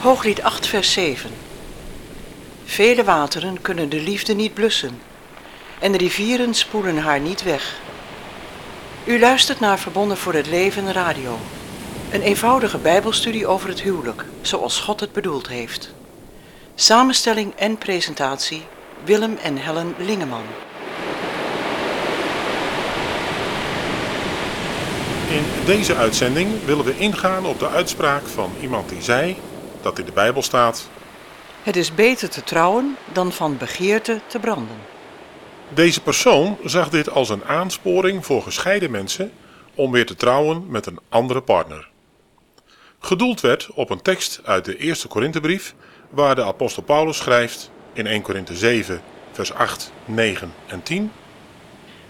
Hooglied 8, vers 7. Vele wateren kunnen de liefde niet blussen en de rivieren spoelen haar niet weg. U luistert naar Verbonden voor het Leven Radio. Een eenvoudige bijbelstudie over het huwelijk, zoals God het bedoeld heeft. Samenstelling en presentatie Willem en Helen Lingeman. In deze uitzending willen we ingaan op de uitspraak van iemand die zei dat in de Bijbel staat: Het is beter te trouwen dan van begeerte te branden. Deze persoon zag dit als een aansporing voor gescheiden mensen om weer te trouwen met een andere partner. Gedoeld werd op een tekst uit de eerste Korinthebrief, waar de apostel Paulus schrijft in 1 Korinthe 7, vers 8, 9 en 10.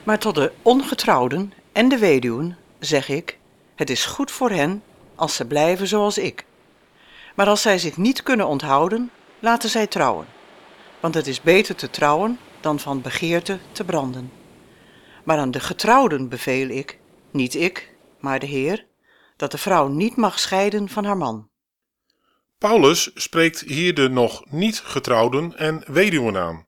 Maar tot de ongetrouwden en de weduwen zeg ik: Het is goed voor hen als ze blijven zoals ik. Maar als zij zich niet kunnen onthouden, laten zij trouwen. Want het is beter te trouwen dan van begeerte te branden. Maar aan de getrouwden beveel ik, niet ik, maar de Heer, dat de vrouw niet mag scheiden van haar man. Paulus spreekt hier de nog niet getrouwden en weduwen aan.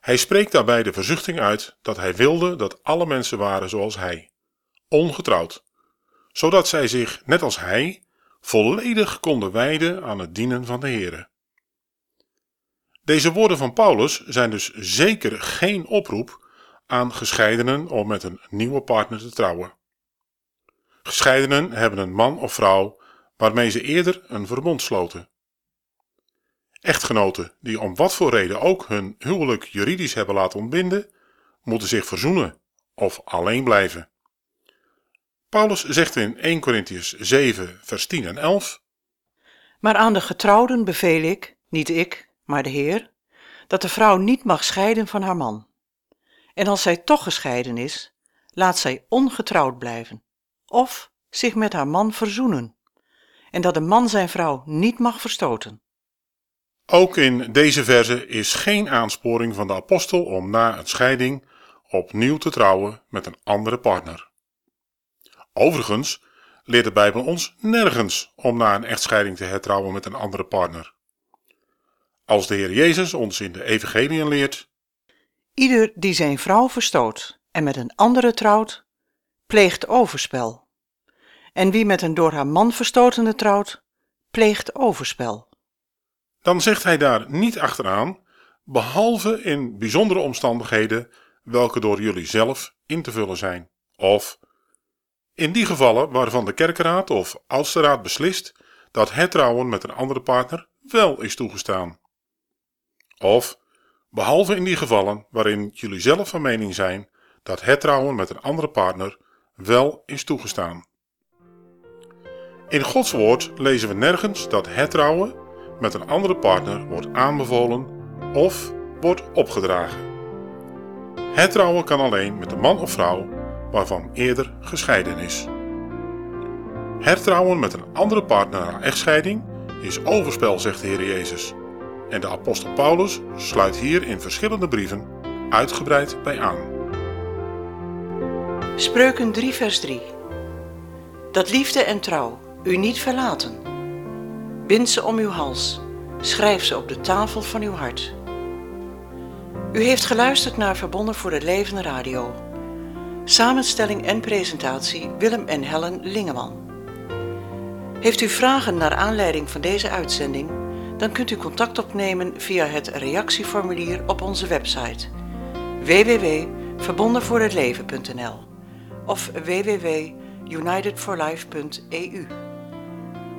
Hij spreekt daarbij de verzuchting uit dat hij wilde dat alle mensen waren zoals hij, ongetrouwd, zodat zij zich, net als hij, volledig konden wijden aan het dienen van de Heere. Deze woorden van Paulus zijn dus zeker geen oproep aan gescheidenen om met een nieuwe partner te trouwen. Gescheidenen hebben een man of vrouw waarmee ze eerder een verbond sloten. Echtgenoten die om wat voor reden ook hun huwelijk juridisch hebben laten ontbinden, moeten zich verzoenen of alleen blijven. Paulus zegt in 1 Corinthians 7, vers 10 en 11: Maar aan de getrouwden beveel ik, niet ik, maar de Heer, dat de vrouw niet mag scheiden van haar man. En als zij toch gescheiden is, laat zij ongetrouwd blijven, of zich met haar man verzoenen, en dat de man zijn vrouw niet mag verstoten. Ook in deze verse is geen aansporing van de apostel om na een scheiding opnieuw te trouwen met een andere partner. Overigens leert de Bijbel ons nergens om na een echtscheiding te hertrouwen met een andere partner. Als de Heer Jezus ons in de Evangeliën leert: Ieder die zijn vrouw verstoot en met een andere trouwt, pleegt overspel. En wie met een door haar man verstotene trouwt, pleegt overspel. Dan zegt hij daar niet achteraan, behalve in bijzondere omstandigheden welke door jullie zelf in te vullen zijn. Of in die gevallen waarvan de kerkenraad of oudste raad beslist dat het trouwen met een andere partner wel is toegestaan. Of, behalve in die gevallen waarin jullie zelf van mening zijn dat het trouwen met een andere partner wel is toegestaan. In Gods woord lezen we nergens dat het trouwen met een andere partner wordt aanbevolen of wordt opgedragen. Het trouwen kan alleen met een man of vrouw waarvan eerder gescheiden is. Hertrouwen met een andere partner na echtscheiding is overspel, zegt de Heer Jezus. En de apostel Paulus sluit hier in verschillende brieven uitgebreid bij aan. Spreuken 3 vers 3 Dat liefde en trouw u niet verlaten. Bind ze om uw hals, schrijf ze op de tafel van uw hart. U heeft geluisterd naar Verbonden voor het Leven Radio. Samenstelling en presentatie Willem en Helen Lingeman. Heeft u vragen naar aanleiding van deze uitzending? Dan kunt u contact opnemen via het reactieformulier op onze website www.verbondenvoorhetleven.nl of www.unitedforlife.eu.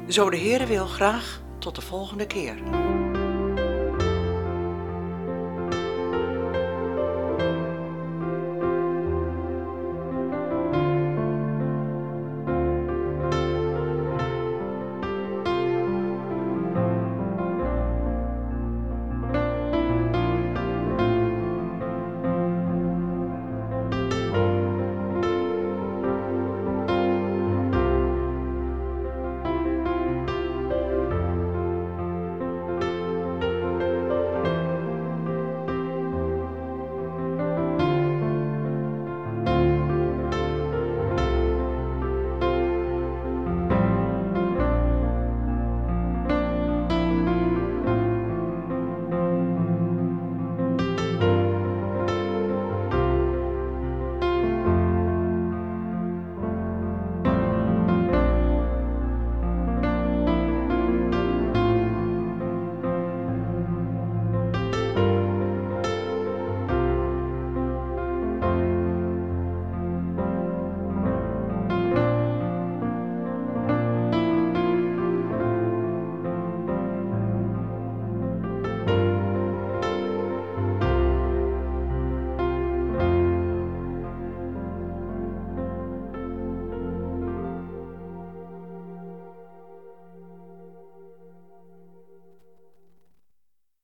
Zo de Heere wil graag tot de volgende keer.